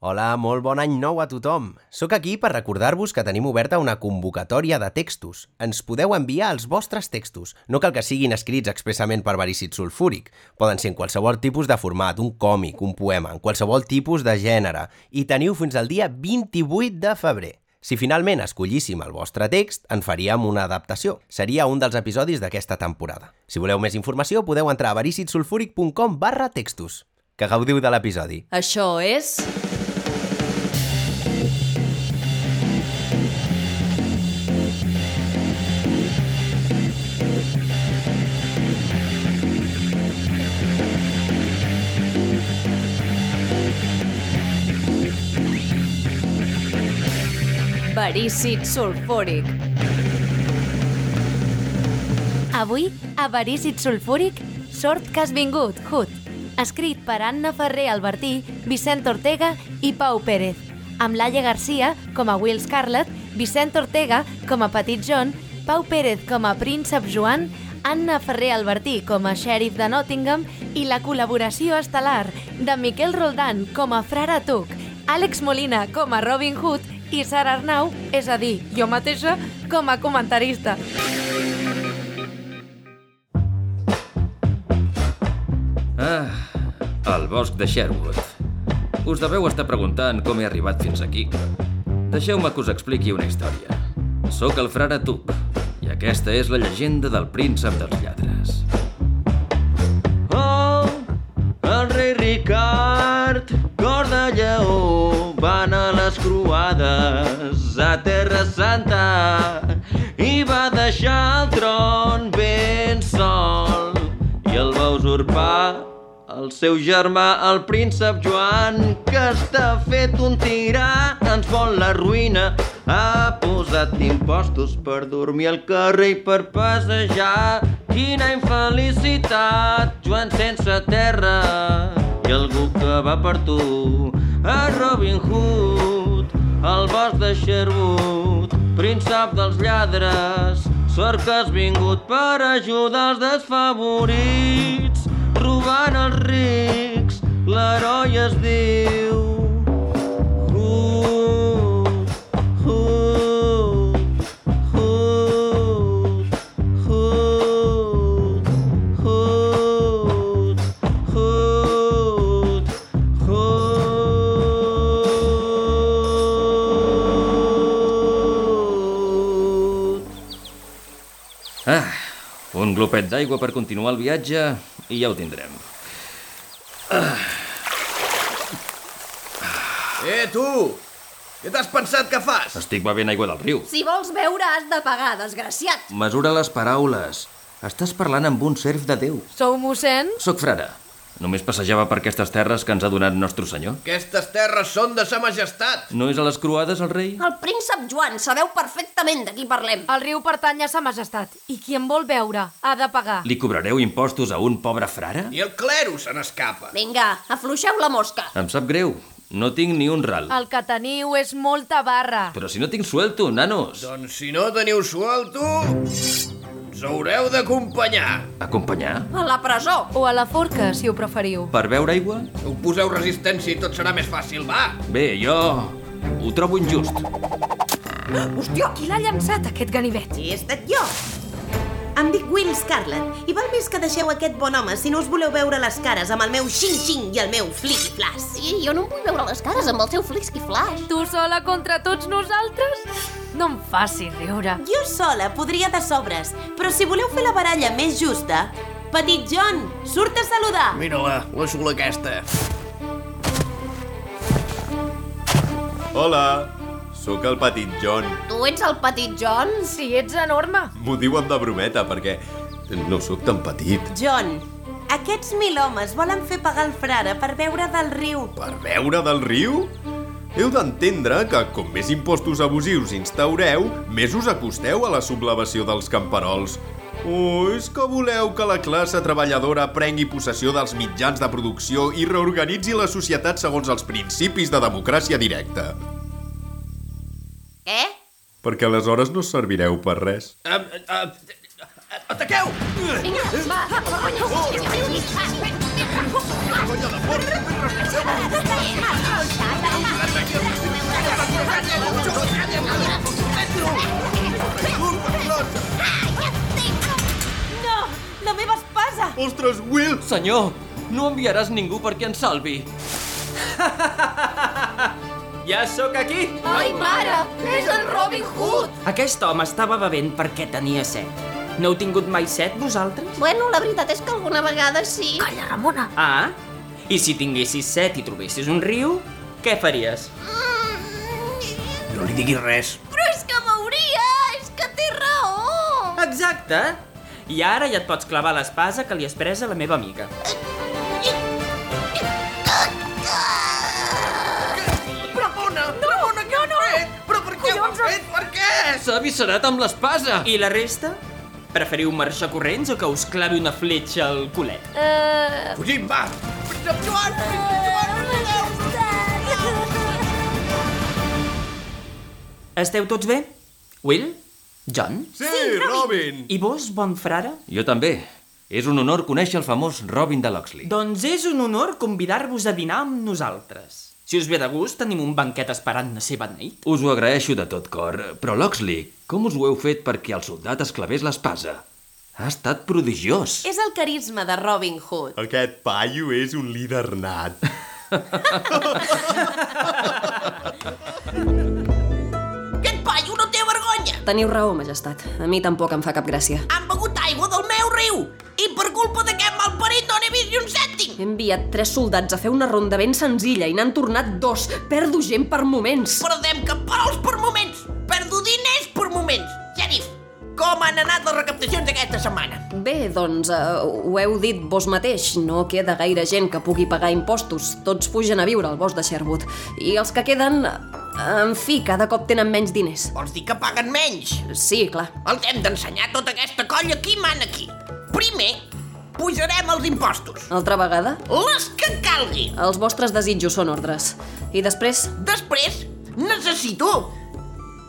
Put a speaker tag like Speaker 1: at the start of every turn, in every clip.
Speaker 1: Hola, molt bon any nou a tothom. Sóc aquí per recordar-vos que tenim oberta una convocatòria de textos. Ens podeu enviar els vostres textos. No cal que siguin escrits expressament per verícid sulfúric. Poden ser en qualsevol tipus de format, un còmic, un poema, en qualsevol tipus de gènere. I teniu fins al dia 28 de febrer. Si finalment escollíssim el vostre text, en faríem una adaptació. Seria un dels episodis d'aquesta temporada. Si voleu més informació, podeu entrar a vericidssulfúric.com barra textos. Que gaudiu de l'episodi.
Speaker 2: Això és... Verícid sulfúric.
Speaker 3: Avui, a Verícid Sulfúric, sort que has vingut, Hut. Escrit per Anna Ferrer Albertí, Vicent Ortega i Pau Pérez. Amb Laia Garcia com a Will Scarlett, Vicent Ortega com a Petit John, Pau Pérez com a Príncep Joan, Anna Ferrer Albertí com a xèrif de Nottingham i la col·laboració estel·lar de Miquel Roldan com a Frare Tuc, Àlex Molina com a Robin Hood i Sara Arnau, és a dir, jo mateixa, com a comentarista.
Speaker 4: Ah, el bosc de Sherwood. Us deveu estar preguntant com he arribat fins aquí. Deixeu-me que us expliqui una història. Soc el frare Tuc, i aquesta és la llegenda del príncep dels lladres. Oh, el rei Ricard, cor de lleó, van a les croades a Terra Santa i va deixar el tron ben sol i el va usurpar el seu germà, el príncep Joan, que està fet un tirà, ens vol la ruïna. Ha posat impostos per dormir al carrer i per passejar. Quina infelicitat, Joan sense terra. I algú que va per tu, a Robin Hood, al bosc de Sherwood, príncep dels lladres. Sort que has vingut per ajudar els desfavorits robant els rics, l'heroi es diu... un glopet d'aigua per continuar el viatge i ja ho tindrem.
Speaker 5: Eh, tu! Què t'has pensat que fas?
Speaker 4: Estic bevent aigua del riu.
Speaker 2: Si vols beure, has de pagar, desgraciat.
Speaker 4: Mesura les paraules. Estàs parlant amb un serf de Déu.
Speaker 3: Sou mossèn?
Speaker 4: Soc frare. Només passejava per aquestes terres que ens ha donat Nostre Senyor.
Speaker 5: Aquestes terres són de sa majestat.
Speaker 4: No és a les croades el rei?
Speaker 2: El príncep Joan, sabeu perfectament de qui parlem.
Speaker 3: El riu pertany a sa majestat i qui en vol beure ha de pagar.
Speaker 4: Li cobrareu impostos a un pobre frare?
Speaker 5: I el clero se n'escapa.
Speaker 2: Vinga, afluixeu la mosca.
Speaker 4: Em sap greu. No tinc ni un ral.
Speaker 3: El que teniu és molta barra.
Speaker 4: Però si no tinc suelto, nanos.
Speaker 5: Doncs si no teniu suelto, ens haureu d'acompanyar.
Speaker 4: Acompanyar?
Speaker 2: A la presó.
Speaker 3: O a la forca, si ho preferiu.
Speaker 4: Per beure aigua?
Speaker 5: Ho poseu resistència i tot serà més fàcil, va.
Speaker 4: Bé, jo... ho trobo injust.
Speaker 3: Hòstia, qui l'ha llançat, aquest ganivet?
Speaker 6: He estat jo. Em dic Will Scarlett i val més que deixeu aquest bon home si no us voleu veure les cares amb el meu xin-xin i el meu fliqui-flas.
Speaker 2: Sí, jo no em vull veure les cares amb el seu flisky flash.
Speaker 3: Tu sola contra tots nosaltres? No em facis riure.
Speaker 6: Jo sola podria de sobres, però si voleu fer la baralla més justa... Petit John, surt a saludar!
Speaker 5: Mira-la, la xula aquesta.
Speaker 7: Hola, sóc el petit John.
Speaker 2: Tu ets el petit John?
Speaker 3: Si ets enorme.
Speaker 7: M'ho diuen de brometa perquè no sóc tan petit.
Speaker 6: John, aquests mil homes volen fer pagar el frare per beure del riu.
Speaker 7: Per beure del riu? Heu d'entendre que com més impostos abusius instaureu, més us acosteu a la sublevació dels camperols. O és que voleu que la classe treballadora prengui possessió dels mitjans de producció i reorganitzi la societat segons els principis de democràcia directa?
Speaker 2: Eh?
Speaker 7: Perquè aleshores no servireu per res.
Speaker 5: Uh, uh, uh, ataqueu!
Speaker 2: Vinga, va,
Speaker 5: No! La meva
Speaker 7: espasa! Ostres, Will!
Speaker 8: Senyor, no enviaràs ningú perquè ens salvi.
Speaker 9: Ja sóc aquí!
Speaker 6: Ai, mare! És en Robin Hood!
Speaker 9: Aquest home estava bevent perquè tenia set. No heu tingut mai set, vosaltres?
Speaker 6: Bueno, la veritat és que alguna vegada sí.
Speaker 10: Calla, Ramona.
Speaker 9: Ah? I si tinguessis set i trobessis un riu, què faries?
Speaker 11: No li diguis res.
Speaker 6: Però és que m'hauria! És que té raó!
Speaker 9: Exacte! I ara ja et pots clavar l'espasa que li has pres a la meva amiga.
Speaker 11: Ramona! Ramona, què no, has fet? Però per què ho has fet? Per què?
Speaker 8: S'ha avissarat amb l'espasa!
Speaker 9: I la resta? Preferiu marxar corrents o que us clavi una fletxa al culet?
Speaker 10: Uh,
Speaker 11: Fugim, va! Joan!
Speaker 9: Esteu tots bé? Will? John?
Speaker 7: Sí, Robin!
Speaker 9: I vos, bon frare?
Speaker 8: Jo també. És un honor conèixer el famós Robin de Locksley.
Speaker 9: Doncs és un honor convidar-vos a dinar amb nosaltres. Si us ve de gust, tenim un banquet esperant la seva nit.
Speaker 8: Us ho agraeixo de tot cor, però Locksley, com us ho heu fet perquè el soldat es clavés l'espasa? Ha estat prodigiós.
Speaker 2: És el carisma de Robin Hood.
Speaker 7: Aquest paio és un líder nat.
Speaker 2: Aquest paio no té vergonya!
Speaker 12: Teniu raó, majestat. A mi tampoc em fa cap gràcia.
Speaker 2: Han begut aigua del meu riu! I per culpa d'aquest malparit no n'he vist ni un cèntim!
Speaker 12: He enviat tres soldats a fer una ronda ben senzilla i n'han tornat dos. Perdo gent per moments.
Speaker 2: Perdem camperols per moments! Perdo diners per moments! Xèrif, com han anat les recaptacions aquesta setmana?
Speaker 12: Bé, doncs, uh, ho heu dit vos mateix. No queda gaire gent que pugui pagar impostos. Tots fugen a viure al bosc de Sherwood. I els que queden... En fi, cada cop tenen menys diners.
Speaker 2: Vols dir que paguen menys?
Speaker 12: Sí, clar.
Speaker 2: Els hem d'ensenyar tota aquesta colla qui mana aquí. Primer, pujarem els impostos.
Speaker 12: Altra vegada?
Speaker 2: Les que calgui.
Speaker 12: Els vostres desitjos són ordres. I després,
Speaker 2: Després, necessito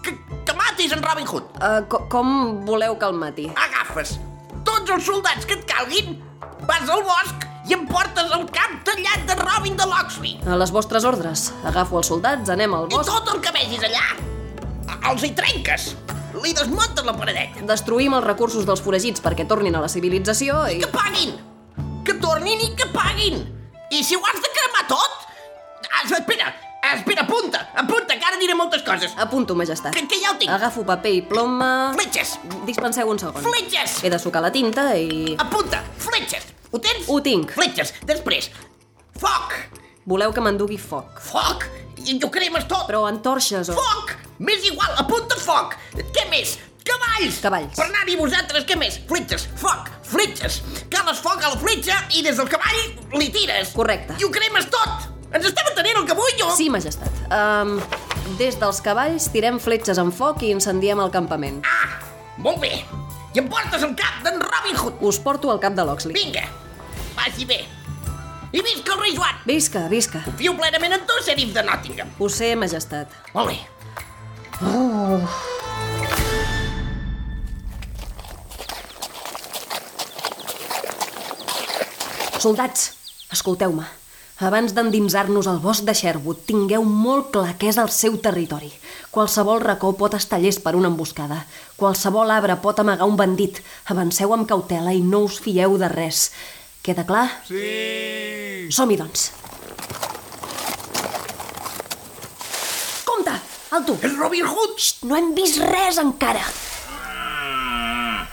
Speaker 2: que, que matis en Robin Hood.
Speaker 12: uh, co com voleu que el mati?
Speaker 2: Agafes tots els soldats que et calguin, vas al bosc i em portes el cap tallat de Robin de Locksley.
Speaker 12: A les vostres ordres. Agafo els soldats, anem al
Speaker 2: I
Speaker 12: bosc,
Speaker 2: tot el que vegis allà, els hi trenques. Li desmuntes la paradeta.
Speaker 12: destruïm els recursos dels foragits perquè tornin a la civilització i...
Speaker 2: Que paguin! Que tornin i que paguin! I si ho has de cremar tot... Ah, espera, espera, apunta, apunta, que ara diré moltes coses.
Speaker 12: Apunto, majestat.
Speaker 2: Que, que ja ho tinc.
Speaker 12: Agafo paper i ploma...
Speaker 2: Fletxes,
Speaker 12: Dispenseu un segon.
Speaker 2: fletxes!
Speaker 12: He de sucar la tinta i...
Speaker 2: Apunta, fletxes! Ho tens?
Speaker 12: Ho tinc.
Speaker 2: Fletxes, després, foc!
Speaker 12: Voleu que m'endugui foc.
Speaker 2: Foc! I ho cremes tot!
Speaker 12: Però antorxes o...
Speaker 2: Foc! M'és igual, apunta foc! Què més? Cavalls!
Speaker 12: Cavalls.
Speaker 2: Per anar-hi vosaltres, què més? Fletxes, foc, fletxes! Cales foc a la fletxa i des del cavall li tires!
Speaker 12: Correcte.
Speaker 2: I ho cremes tot! Ens estem entenent el que vull jo?
Speaker 12: Sí, majestat. Um, des dels cavalls tirem fletxes amb foc i incendiem el campament.
Speaker 2: Ah, molt bé! I em portes el cap d'en Robin Hood!
Speaker 12: Us porto al cap de l'Oxley.
Speaker 2: Vinga, vagi bé! I visca el rei Joan!
Speaker 12: Visca, visca.
Speaker 2: Confio plenament en tu, xerif de Nottingham!
Speaker 12: Ho sé, majestat.
Speaker 2: Molt bé.
Speaker 12: Soldats, escolteu-me. Abans d'endinsar-nos al bosc de Sherwood, tingueu molt clar què és el seu territori. Qualsevol racó pot estar llest per una emboscada. Qualsevol arbre pot amagar un bandit. Avanceu amb cautela i no us fieu de res. Queda clar?
Speaker 7: Sí!
Speaker 12: Som-hi, doncs. Compte! Alto!
Speaker 2: És Robin Hood!
Speaker 12: Xxt, no hem vist res encara.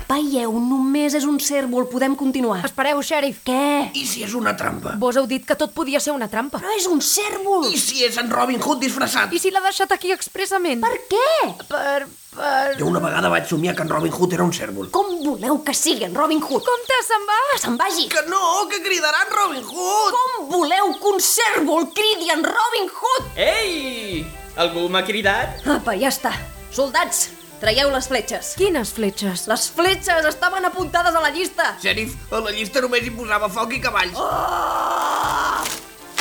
Speaker 12: Veieu, només és un cèrvol, podem continuar.
Speaker 10: Espereu, xèrif.
Speaker 12: Què?
Speaker 11: I si és una trampa?
Speaker 10: Vos heu dit que tot podia ser una trampa.
Speaker 12: Però és un cèrvol!
Speaker 11: I si és en Robin Hood disfressat?
Speaker 10: I si l'ha deixat aquí expressament?
Speaker 12: Per què?
Speaker 10: Per... per...
Speaker 11: Jo una vegada vaig somiar que en Robin Hood era un cèrvol.
Speaker 12: Com voleu que sigui en Robin Hood?
Speaker 10: Compte, se'n va!
Speaker 12: Que se'n vagi!
Speaker 11: Que no, que cridaran Robin Hood!
Speaker 12: Com voleu que un cèrvol cridi en Robin Hood?
Speaker 9: Ei! Algú m'ha cridat?
Speaker 12: Apa, ja està. Soldats, traieu les fletxes.
Speaker 10: Quines fletxes?
Speaker 12: Les fletxes estaven apuntades a la llista.
Speaker 11: Xèrif, a la llista només hi posava foc i cavalls.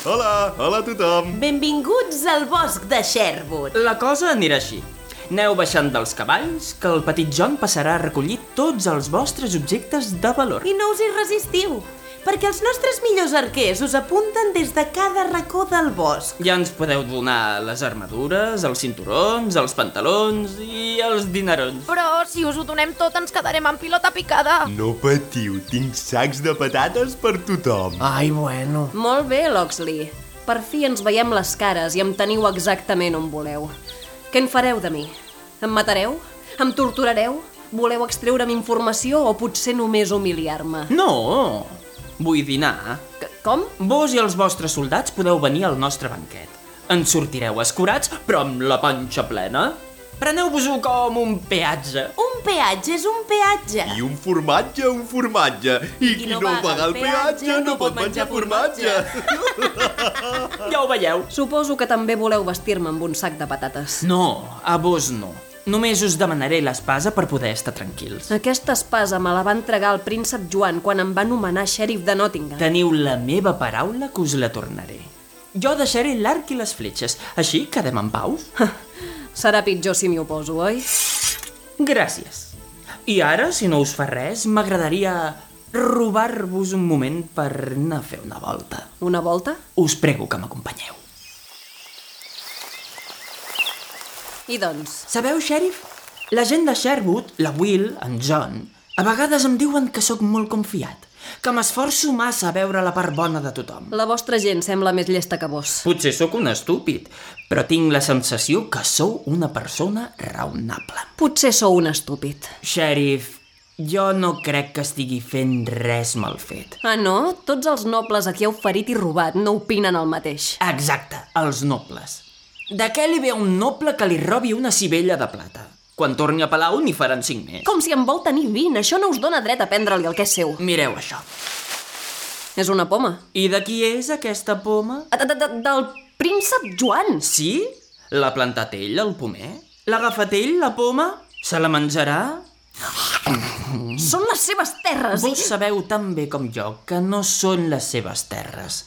Speaker 7: Hola, hola a tothom!
Speaker 2: Benvinguts al bosc de Sherwood.
Speaker 9: La cosa anirà així. Aneu baixant dels cavalls, que el petit John passarà a recollir tots els vostres objectes de valor.
Speaker 2: I no us hi resistiu.
Speaker 6: Perquè els nostres millors arquers us apunten des de cada racó del bosc.
Speaker 9: Ja ens podeu donar les armadures, els cinturons, els pantalons i els dinerons.
Speaker 3: Però si us ho donem tot ens quedarem en pilota picada.
Speaker 7: No patiu, tinc sacs de patates per tothom.
Speaker 13: Ai, bueno.
Speaker 12: Molt bé, Loxley. Per fi ens veiem les cares i em teniu exactament on voleu. Què en fareu de mi? Em matareu? Em torturareu? Voleu extreure'm informació o potser només humiliar-me?
Speaker 9: No! Vull dinar.
Speaker 12: C- Com?
Speaker 9: Vos i els vostres soldats podeu venir al nostre banquet. En sortireu escurats, però amb la panxa plena. Preneu-vos-ho com un peatge.
Speaker 6: Un peatge és un peatge.
Speaker 7: I un formatge, un formatge. I qui no, no paga el peatge no pot menjar formatge.
Speaker 9: Ja ho veieu.
Speaker 12: Suposo que també voleu vestir-me amb un sac de patates.
Speaker 9: No, a vos no. Només us demanaré l'espasa per poder estar tranquils.
Speaker 12: Aquesta espasa me la va entregar el príncep Joan quan em va nomenar xèrif de Nottingham.
Speaker 9: Teniu la meva paraula que us la tornaré. Jo deixaré l'arc i les fletxes, així quedem en pau.
Speaker 12: Serà pitjor si m'hi oposo, oi?
Speaker 9: Gràcies. I ara, si no us fa res, m'agradaria robar-vos un moment per anar a fer una volta.
Speaker 12: Una volta?
Speaker 9: Us prego que m'acompanyeu.
Speaker 12: I doncs,
Speaker 9: Sabeu, xèrif? La gent de Sherwood, la Will, en John, a vegades em diuen que sóc molt confiat, que m'esforço massa a veure la part bona de tothom.
Speaker 12: la vostra gent sembla més llesta que vos.
Speaker 9: Potser sóc un estúpid, però tinc la sensació que sou una persona raonable.
Speaker 12: Potser sou un estúpid.
Speaker 9: Sheriff, jo no crec que estigui fent res mal fet.
Speaker 12: Ah, no? Tots els nobles a qui heu ferit i robat no opinen el mateix.
Speaker 9: Exacte, els nobles. De què li ve a un noble que li robi una cibella de plata? Quan torni a Palau n'hi faran cinc més.
Speaker 12: Com si en vol tenir 20, això no us dona dret a prendre-li el que és seu.
Speaker 9: Mireu això.
Speaker 12: És una poma.
Speaker 9: I de qui és aquesta poma?
Speaker 12: De, de, de, del príncep Joan.
Speaker 9: Sí? L'ha plantat ell, el pomer? L'ha agafat ell, la poma? Se la menjarà?
Speaker 12: Són les seves terres.
Speaker 9: Vos sabeu tan bé com jo que no són les seves terres.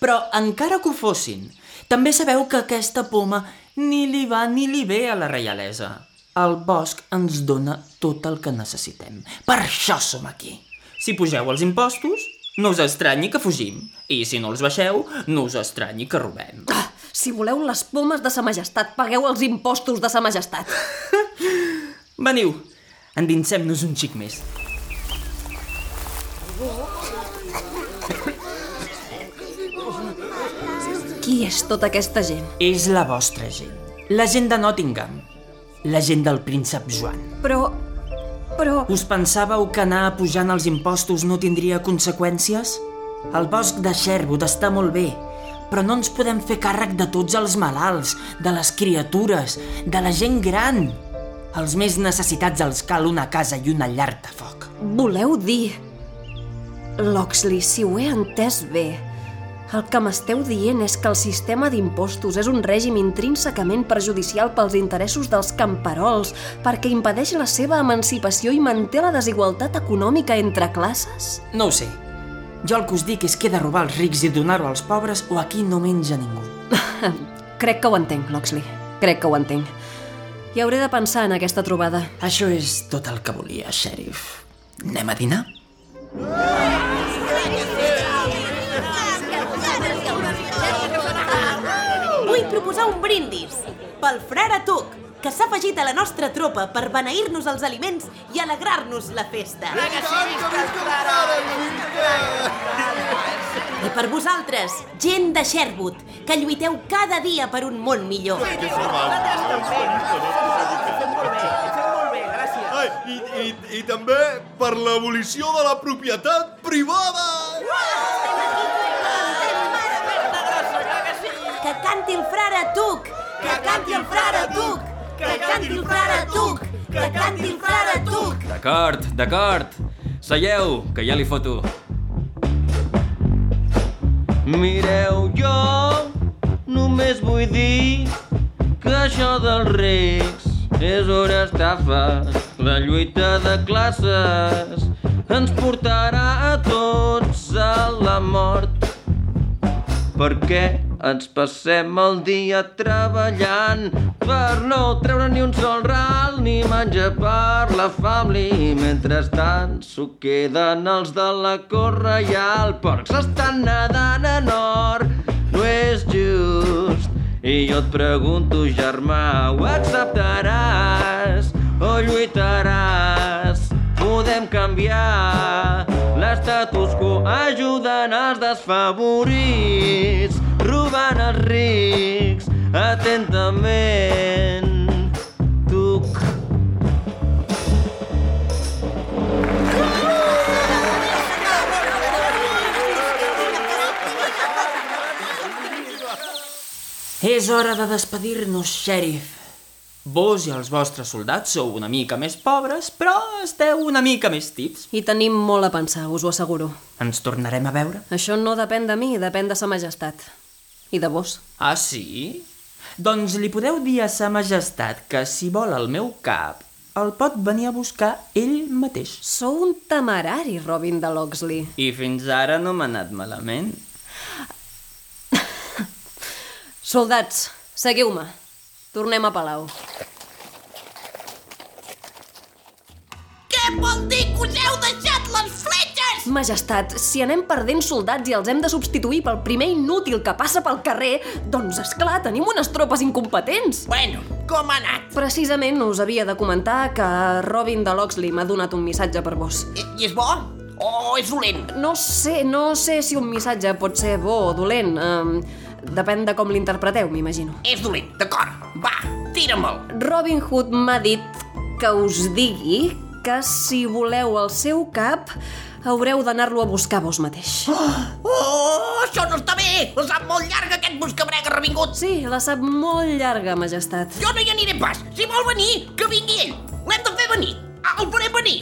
Speaker 9: Però encara que ho fossin, també sabeu que aquesta poma ni li va ni li ve a la reialesa. El bosc ens dona tot el que necessitem. Per això som aquí. Si pugeu els impostos, no us estranyi que fugim. I si no els baixeu, no us estranyi que robem.
Speaker 12: Ah, si voleu les pomes de sa majestat, pagueu els impostos de sa majestat.
Speaker 9: Veniu, endinsem-nos un xic més.
Speaker 12: Qui és tota aquesta gent?
Speaker 9: És la vostra gent. La gent de Nottingham. La gent del príncep Joan.
Speaker 12: Però... però...
Speaker 9: Us pensàveu que anar pujant els impostos no tindria conseqüències? El bosc de Sherwood està molt bé, però no ens podem fer càrrec de tots els malalts, de les criatures, de la gent gran. Els més necessitats els cal una casa i una llar de foc.
Speaker 12: Voleu dir... Loxley, si ho he entès bé, el que m'esteu dient és que el sistema d'impostos és un règim intrínsecament perjudicial pels interessos dels camperols perquè impedeix la seva emancipació i manté la desigualtat econòmica entre classes?
Speaker 9: No ho sé. Jo el que us dic és que he de robar als rics i donar-ho als pobres o aquí no menja ningú.
Speaker 12: Crec que ho entenc, Loxley. Crec que ho entenc. I hauré de pensar en aquesta trobada.
Speaker 9: Això és tot el que volia, xèrif. Anem a dinar?
Speaker 6: Vull proposar un brindis pel frare Tuc, que s'ha afegit a la nostra tropa per beneir-nos els aliments i alegrar-nos la festa. I per vosaltres, gent de Sherwood, que lluiteu cada dia per un món millor.
Speaker 7: I, i, I també per l'abolició de la propietat privada!
Speaker 6: Que canti el frare Tuc! Que canti el frare Tuc! Que canti el frare Tuc! Que canti el frare Tuc!
Speaker 4: D'acord, d'acord. Seieu, que ja li foto. Mireu, jo només vull dir que això dels rics és una estafa. La lluita de classes ens portarà a tots a la mort. Per què? Ens passem el dia treballant per no treure ni un sol ral ni menjar per la família. Mentrestant s'ho queden els de la cor reial. Porcs estan nedant en or, no és just. I jo et pregunto, germà, ho acceptaràs o lluitaràs? Podem canviar l'estatus quo ajudant els desfavorits, robant els rics atentament. Tuc.
Speaker 9: És hora de despedir-nos, xèrif. Vos i els vostres soldats sou una mica més pobres, però esteu una mica més tips.
Speaker 12: I tenim molt a pensar, us ho asseguro.
Speaker 9: Ens tornarem a veure?
Speaker 12: Això no depèn de mi, depèn de sa majestat. I de vos.
Speaker 9: Ah, sí? Doncs li podeu dir a sa majestat que si vol el meu cap, el pot venir a buscar ell mateix.
Speaker 12: Sou un temerari, Robin de Loxley.
Speaker 9: I fins ara no m'ha anat malament.
Speaker 12: Soldats, seguiu-me. Tornem a Palau.
Speaker 2: Què vol dir que us heu deixat les fletxes?
Speaker 12: Majestat, si anem perdent soldats i els hem de substituir pel primer inútil que passa pel carrer, doncs, és clar, tenim unes tropes incompetents.
Speaker 2: Bueno, com ha anat?
Speaker 12: Precisament us havia de comentar que Robin de Loxley m'ha donat un missatge per vos.
Speaker 2: I, i és bo? O és dolent?
Speaker 12: No sé, no sé si un missatge pot ser bo o dolent. Um, depèn de com l'interpreteu, m'imagino.
Speaker 2: És dolent, d'acord. Va, tiram'l.
Speaker 12: Robin Hood m'ha dit que us digui que si voleu el seu cap haureu d'anar-lo a buscar vos mateix.
Speaker 2: Oh, això no està bé! La sap molt llarga aquest buscabrega revingut.
Speaker 12: Sí, la sap molt llarga, majestat.
Speaker 2: Jo no hi aniré pas. Si vol venir, que vingui ell. L'hem de fer venir. Ah, El farem venir.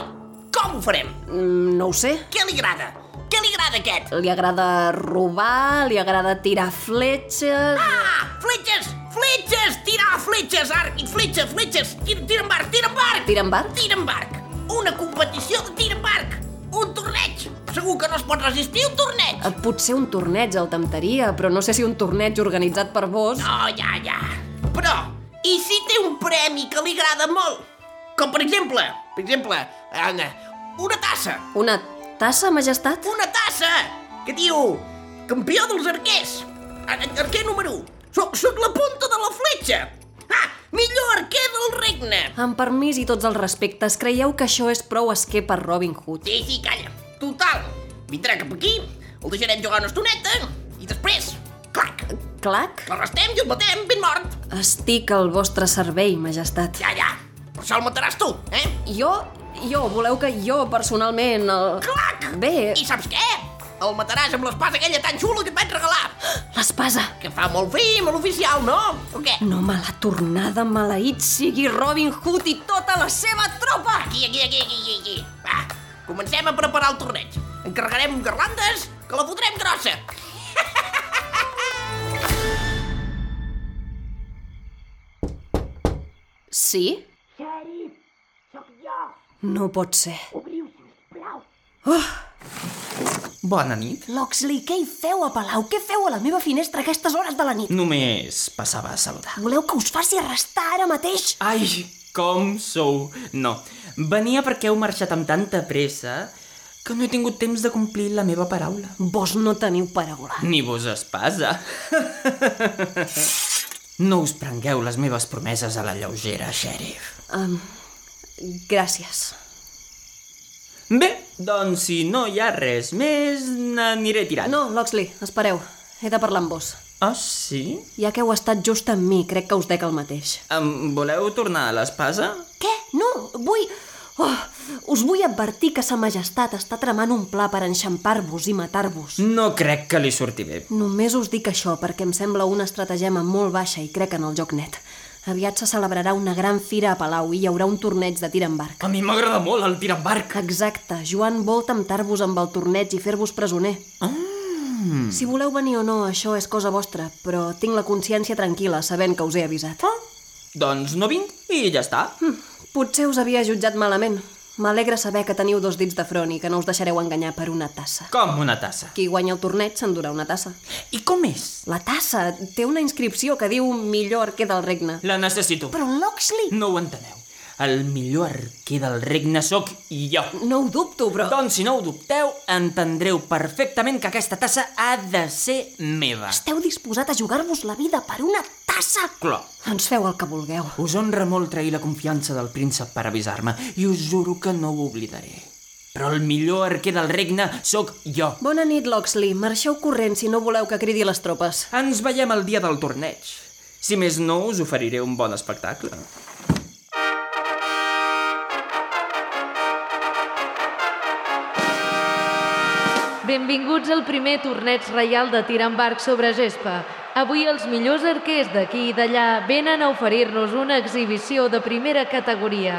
Speaker 2: Com ho farem?
Speaker 12: Mm, no ho sé.
Speaker 2: Què li agrada? Què li agrada aquest?
Speaker 12: Li agrada robar, li agrada tirar fletxes...
Speaker 2: Ah, fletxes! Fletxes! Tirar fletxes, arc i fletxes, fletxes! Tira, tira en barc, tira en barc!
Speaker 12: Tira en barc?
Speaker 2: Tira en barc! Una competició de tir en barc! Un torneig! Segur que no es pot resistir un torneig!
Speaker 12: Eh, Potser un torneig el temptaria, però no sé si un torneig organitzat per vos...
Speaker 2: No, ja, ja. Però, i si té un premi que li agrada molt? Com per exemple, per exemple, eh, una tassa.
Speaker 12: Una tassa, majestat?
Speaker 2: Una tassa! Que diu, campió dels arquers. Ar- Arquer número 1. Soc, soc la punta de la fletxa. Ah, millor arquer del regne.
Speaker 12: Amb permís i tots els respectes, creieu que això és prou esquer per Robin Hood?
Speaker 2: Sí, sí, calla. Total, vindrà cap aquí, el deixarem jugar una estoneta i després, clac,
Speaker 12: Clac?
Speaker 2: l'arrestem i el matem ben mort.
Speaker 12: Estic al vostre servei, majestat.
Speaker 2: Ja, ja, per això el mataràs tu, eh?
Speaker 12: Jo, jo, voleu que jo personalment el...
Speaker 2: Clac!
Speaker 12: Bé,
Speaker 2: I saps què? El mataràs amb l'espasa aquella tan xula que et vaig regalar.
Speaker 12: l'espasa.
Speaker 2: Que fa molt fi, molt oficial, no? O què?
Speaker 12: No me la tornada maleït sigui Robin Hood i tota la seva tropa!
Speaker 2: Aquí, aquí, aquí, aquí, aquí. Va, comencem a preparar el torneig. Encarregarem garlandes, que la fotrem grossa.
Speaker 12: Sí?
Speaker 2: Xèrif, sóc jo.
Speaker 12: No pot ser.
Speaker 2: Obriu, sisplau.
Speaker 9: Bona nit.
Speaker 12: Loxley, què hi feu a Palau? Què feu a la meva finestra a aquestes hores de la nit?
Speaker 9: Només passava a saludar.
Speaker 12: Voleu que us faci arrestar ara mateix?
Speaker 9: Ai, com sou? No, venia perquè heu marxat amb tanta pressa que no he tingut temps de complir la meva paraula.
Speaker 12: Vos no teniu paraula.
Speaker 9: Ni vos espasa. No us prengueu les meves promeses a la lleugera, xèrif.
Speaker 12: Um, gràcies.
Speaker 9: Bé, doncs si no hi ha res més, n'aniré tirant.
Speaker 12: No, Loxley, espereu. He de parlar amb vos.
Speaker 9: Ah, sí?
Speaker 12: Ja que heu estat just amb mi, crec que us dec el mateix.
Speaker 9: Em voleu tornar a l'espasa?
Speaker 12: Què? No, vull... Oh, us vull advertir que sa majestat està tramant un pla per enxampar-vos i matar-vos.
Speaker 9: No crec que li surti bé.
Speaker 12: Només us dic això perquè em sembla una estratagema molt baixa i crec en el joc net. Aviat se celebrarà una gran fira a Palau i hi haurà un torneig de tir amb barc.
Speaker 9: A mi m'agrada molt el tir amb barc.
Speaker 12: Exacte, Joan vol temptar-vos amb el torneig i fer-vos presoner.
Speaker 9: Ah.
Speaker 12: Si voleu venir o no, això és cosa vostra, però tinc la consciència tranquil·la sabent que us he avisat.
Speaker 9: Doncs no vinc i ja està.
Speaker 12: Potser us havia jutjat malament. M'alegra saber que teniu dos dits de front i que no us deixareu enganyar per una tassa.
Speaker 9: Com una tassa?
Speaker 12: Qui guanya el torneig s'endurà una tassa.
Speaker 9: I com és?
Speaker 12: La tassa té una inscripció que diu millor arquer del regne.
Speaker 9: La necessito.
Speaker 12: Però Loxley...
Speaker 9: No ho enteneu. El millor arquer del regne sóc jo.
Speaker 12: No ho dubto, però...
Speaker 9: Doncs si no ho dubteu, entendreu perfectament que aquesta tassa ha de ser meva.
Speaker 12: Esteu disposat a jugar-vos la vida per una tassa?
Speaker 9: Clar.
Speaker 12: Ens feu el que vulgueu.
Speaker 9: Us honra molt trair la confiança del príncep per avisar-me i us juro que no ho oblidaré. Però el millor arquer del regne sóc jo.
Speaker 12: Bona nit, Loxley. Marxeu corrent si no voleu que cridi les tropes.
Speaker 9: Ens veiem el dia del torneig. Si més no, us oferiré un bon espectacle.
Speaker 3: Benvinguts al primer torneig reial de tir amb arc sobre gespa. Avui els millors arquers d'aquí i d'allà venen a oferir-nos una exhibició de primera categoria.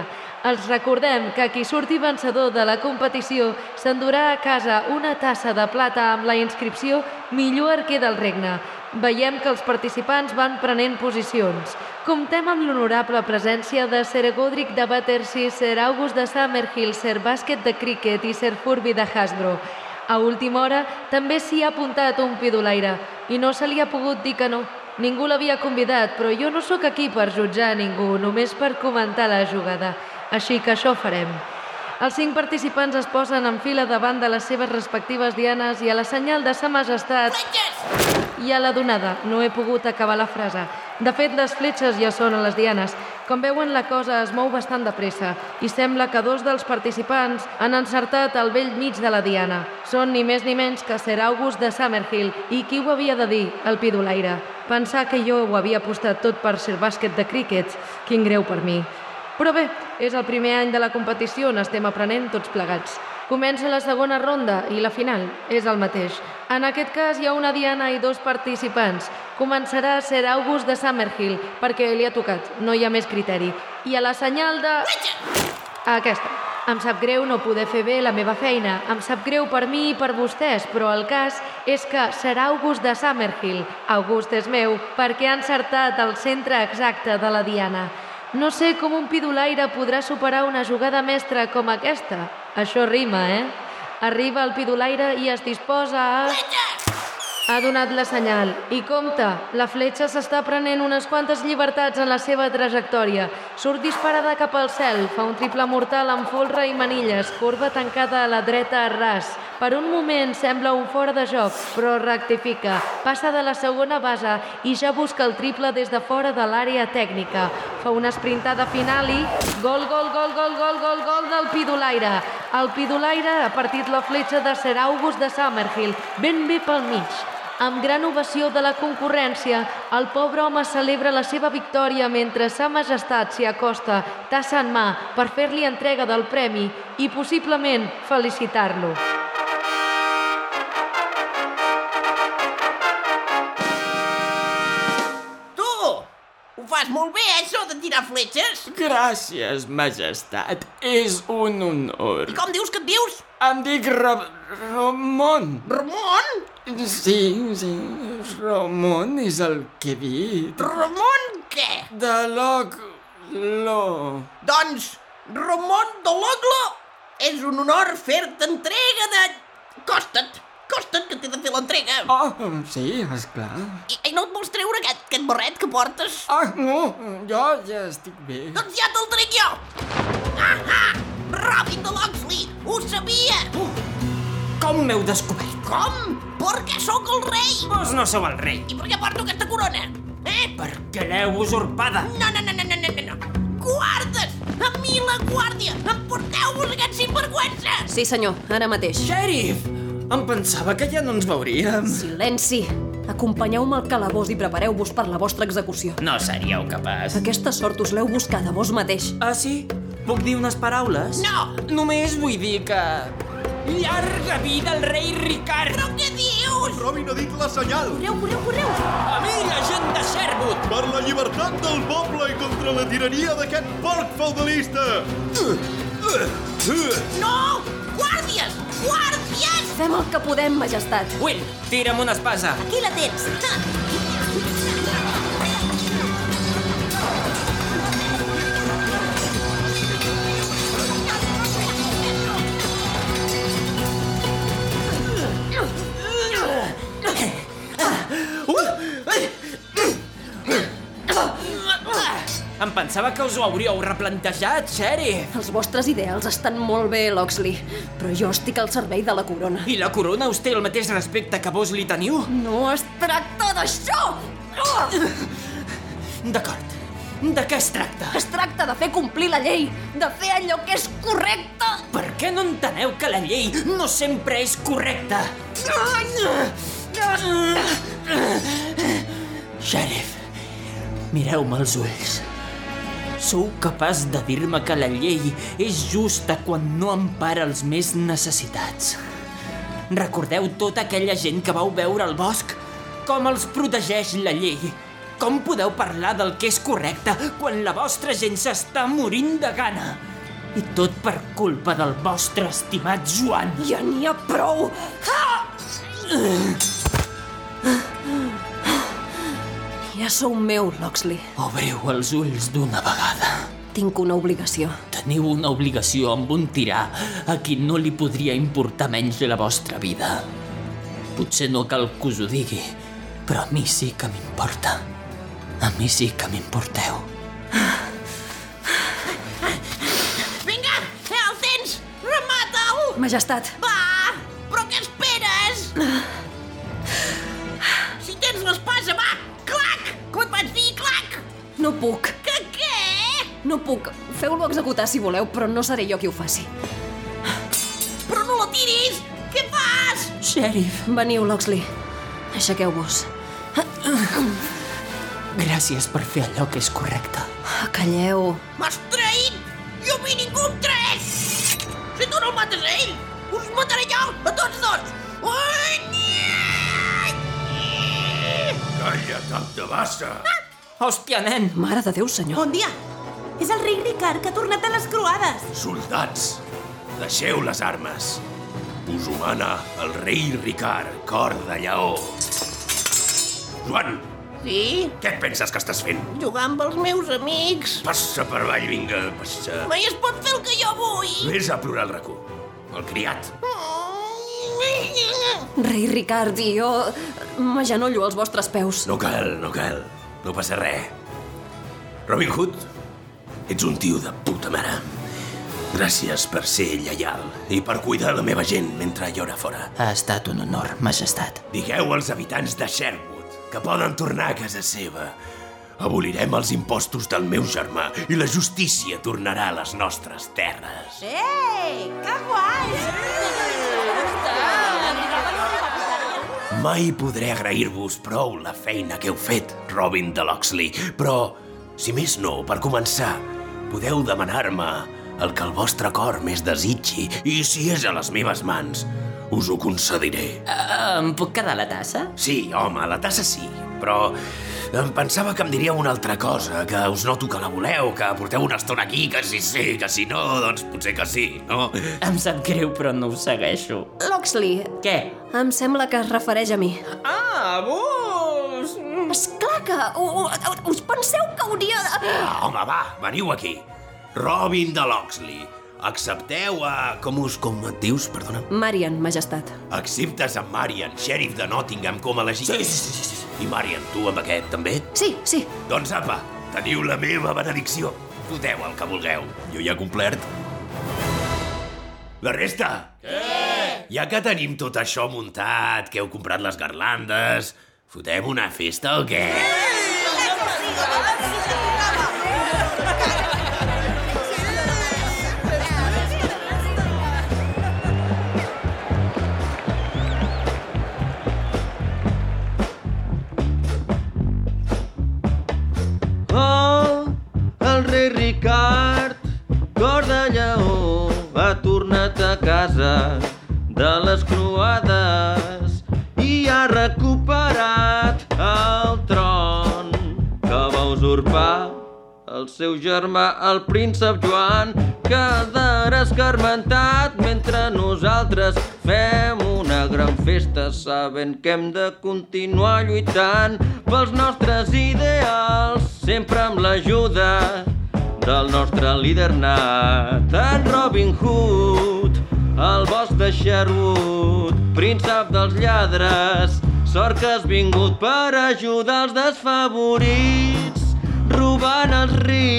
Speaker 3: Els recordem que qui surti vencedor de la competició s'endurà a casa una tassa de plata amb la inscripció Millor arquer del regne. Veiem que els participants van prenent posicions. Comptem amb l'honorable presència de Sir Godric de Battersea, Sir August de Summerhill, Sir Bàsquet de Cricket i Sir Furby de Hasbro. A última hora també s'hi ha apuntat un pidolaire i no se li ha pogut dir que no. Ningú l'havia convidat, però jo no sóc aquí per jutjar ningú, només per comentar la jugada. Així que això farem. Els cinc participants es posen en fila davant de les seves respectives dianes i a la senyal de sa majestat... I a la donada, no he pogut acabar la frase. De fet, les fletxes ja són a les dianes. Com veuen, la cosa es mou bastant de pressa i sembla que dos dels participants han encertat al vell mig de la diana. Són ni més ni menys que Sir August de Summerhill. I qui ho havia de dir? El pidolaire. Pensar que jo ho havia apostat tot per Sir Bàsquet de Cricket. Quin greu per mi. Però bé, és el primer any de la competició on estem aprenent tots plegats. Comença la segona ronda i la final és el mateix. En aquest cas hi ha una diana i dos participants. Començarà Sir August de Summerhill, perquè li ha tocat, no hi ha més criteri. I a la senyal de... Aquesta. Em sap greu no poder fer bé la meva feina. Em sap greu per mi i per vostès, però el cas és que serà August de Summerhill. August és meu, perquè ha encertat el centre exacte de la diana. No sé com un pidolaire podrà superar una jugada mestra com aquesta. Això rima, eh? Arriba el pidolaire i es disposa a... Ha donat la senyal. I compte, la fletxa s'està prenent unes quantes llibertats en la seva trajectòria. Surt disparada cap al cel, fa un triple mortal amb folre i manilles, corba tancada a la dreta a ras. Per un moment sembla un fora de joc, però rectifica. Passa de la segona base i ja busca el triple des de fora de l'àrea tècnica. Fa una sprintada final i... Gol, gol, gol, gol, gol, gol, gol del pidolaire. El pidolaire ha partit la fletxa de Sir August de Summerhill, ben bé pel mig. Amb gran ovació de la concurrència, el pobre home celebra la seva victòria mentre sa majestat s'hi acosta, tassa en mà, per fer-li entrega del premi i possiblement felicitar-lo.
Speaker 2: Tu! Ho fas molt bé, eh, això de tirar fletxes?
Speaker 9: Gràcies, majestat. És un honor.
Speaker 2: I com dius que et dius?
Speaker 9: Em dic Ra Ramon.
Speaker 2: Ramon?
Speaker 9: Sí, sí, Ramon és el que he dit.
Speaker 2: Ramon què?
Speaker 9: De l'Oc... Lo...
Speaker 2: Doncs, Ramon de l'Oglo, és un honor fer-te entrega de... Costa't, costa't, que t'he de fer l'entrega.
Speaker 9: Oh, sí, esclar.
Speaker 2: I, I no et vols treure aquest, aquest barret que portes?
Speaker 9: Ah, no, jo ja estic bé.
Speaker 2: Doncs ja te'l trec jo! Ah, ah! Robin de Loxley! Ho sabia!
Speaker 9: Com m'heu descobert?
Speaker 2: Com? Perquè sóc el rei!
Speaker 9: Vos no sou el rei,
Speaker 2: I per què porto aquesta corona? Eh?
Speaker 9: perquè l'heu usurpada.
Speaker 2: No, no, no, no, no, no, no, no. Guardes! A mi la guàrdia! Emporteu-vos aquest sinvergüenza!
Speaker 12: Sí, senyor, ara mateix.
Speaker 9: Sheriff! Em pensava que ja no ens veuríem.
Speaker 12: Silenci! Acompanyeu-me al calabós i prepareu-vos per la vostra execució.
Speaker 9: No seríeu capaç.
Speaker 12: Aquesta sort us l'heu buscada vos mateix.
Speaker 9: Ah, sí? Puc dir unes paraules?
Speaker 2: No!
Speaker 9: Només vull dir que... Llarga vida al rei Ricard!
Speaker 2: Però què dius?
Speaker 7: Robin ha dit la senyal!
Speaker 12: Correu, correu, correu!
Speaker 9: A mi, la gent de Sherwood!
Speaker 7: Per la llibertat del poble i contra la tirania d'aquest porc feudalista!
Speaker 2: No! Guàrdies! Guàrdies!
Speaker 12: Fem el que podem, majestat.
Speaker 9: Will, tira'm una espasa.
Speaker 6: Aquí la tens.
Speaker 9: Pensava que us ho hauríeu replantejat, xèrif.
Speaker 12: Els vostres ideals estan molt bé, Loxley, però jo estic al servei de la corona.
Speaker 9: I la corona us té el mateix respecte que vos li teniu?
Speaker 12: No es tracta d'això! Oh!
Speaker 9: D'acord. De què es tracta?
Speaker 12: Es tracta de fer complir la llei, de fer allò que és correcte!
Speaker 9: Per què no enteneu que la llei no sempre és correcta? Xèrif, mireu-me els ulls. Sou capaç de dir-me que la llei és justa quan no empara els més necessitats. Recordeu tota aquella gent que vau veure al bosc? Com els protegeix la llei? Com podeu parlar del que és correcte quan la vostra gent s'està morint de gana? I tot per culpa del vostre estimat Joan.
Speaker 12: Ja n'hi ha prou! Ah! Ja sou meu, Loxley.
Speaker 9: Obriu els ulls d'una vegada.
Speaker 12: Tinc una obligació.
Speaker 9: Teniu una obligació amb un tirà a qui no li podria importar menys la vostra vida. Potser no cal que us ho digui, però a mi sí que m'importa. A mi sí que m'importeu.
Speaker 2: Vinga, eh, el tens! Remata'l!
Speaker 12: Majestat,
Speaker 2: Va! Però què esperes?
Speaker 12: No puc.
Speaker 2: Que què?
Speaker 12: No puc. Feu-lo executar si voleu, però no seré jo qui ho faci.
Speaker 2: Però no la tiris! Què fas?
Speaker 9: Sheriff,
Speaker 12: Veniu, Loxley. Aixequeu-vos.
Speaker 9: gràcies per fer allò que és correcte.
Speaker 12: Ah, Calleu.
Speaker 2: M'has traït! Jo mi ningú em traeix! Si tu no el mates a ell, us mataré jo a tots dos! Ai, nyia!
Speaker 5: Calla, cap de bassa!
Speaker 9: Hòstia, nen!
Speaker 12: Mare de Déu, senyor.
Speaker 6: Bon dia! És el rei Ricard que ha tornat a les croades.
Speaker 5: Soldats, deixeu les armes. Us ho mana el rei Ricard, cor de lleó. Joan,
Speaker 2: Sí?
Speaker 5: què et penses que estàs fent?
Speaker 2: Jugar amb els meus amics.
Speaker 5: Passa per avall, vinga, passa.
Speaker 2: Mai es pot fer el que jo vull.
Speaker 5: Vés a plorar al racó. El criat.
Speaker 12: Rei Ricard i jo m'agenollo als vostres peus.
Speaker 5: No cal, no cal. No passa res. Robin Hood, ets un tio de puta mare. Gràcies per ser lleial i per cuidar la meva gent mentre jo era fora.
Speaker 9: Ha estat un honor, majestat.
Speaker 5: Digueu als habitants de Sherwood que poden tornar a casa seva. Abolirem els impostos del meu germà i la justícia tornarà a les nostres terres.
Speaker 6: Ei, que guai!
Speaker 5: Mai podré agrair-vos prou la feina que heu fet, Robin de Loxley, però, si més no, per començar, podeu demanar-me el que el vostre cor més desitgi i si és a les meves mans, us ho concediré.
Speaker 9: Uh, em puc quedar la tassa?
Speaker 5: Sí, home, la tassa sí, però em pensava que em diríeu una altra cosa, que us noto que la voleu, que porteu una estona aquí, que si sí, que si no, doncs potser que sí, no?
Speaker 9: Em sap greu, però no ho segueixo.
Speaker 12: Loxley,
Speaker 9: Què?
Speaker 12: em sembla que es refereix a mi.
Speaker 9: Ah, vos!
Speaker 12: Esclar que... u- u- Us penseu que hauria de...
Speaker 5: Ah, home, va, veniu aquí. Robin de Loxley, accepteu a... Com us... com et dius, perdona?
Speaker 12: Marian, majestat.
Speaker 5: Acceptes a Marian, sheriff de Nottingham, com a elegit?
Speaker 9: Sí, sí, sí, sí.
Speaker 5: I Marian, tu amb aquest, també?
Speaker 12: Sí, sí.
Speaker 5: Doncs apa, teniu la meva benedicció. Foteu el que vulgueu. Jo ja he complert. La resta? Què? Ja que tenim tot això muntat, que heu comprat les garlandes, fotem una festa o què?
Speaker 4: Oh, germà, el príncep Joan, quedarà escarmentat mentre nosaltres fem una gran festa sabent que hem de continuar lluitant pels nostres ideals, sempre amb l'ajuda del nostre líder nat, en Robin Hood, el bosc de Sherwood, príncep dels lladres, sort que has vingut per ajudar els desfavorits, robant els rics,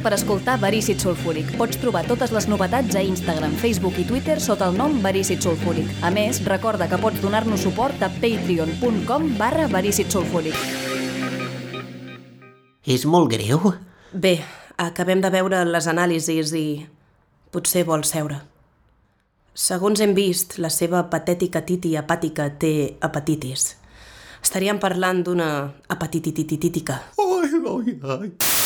Speaker 14: Per escoltar Verícit Sulfúric. Pots trobar totes les novetats a Instagram, Facebook i Twitter sota el nom Verícit Sulfúric. A més, recorda que pots donar-nos suport a patreon.com barra Verícit Sulfúric.
Speaker 15: És molt greu?
Speaker 16: Bé, acabem de veure les anàlisis i potser vol seure. Segons hem vist, la seva patètica titi hepàtica té hepatitis. Estaríem parlant d'una hepatitititítica.
Speaker 7: Ai, ai, ai.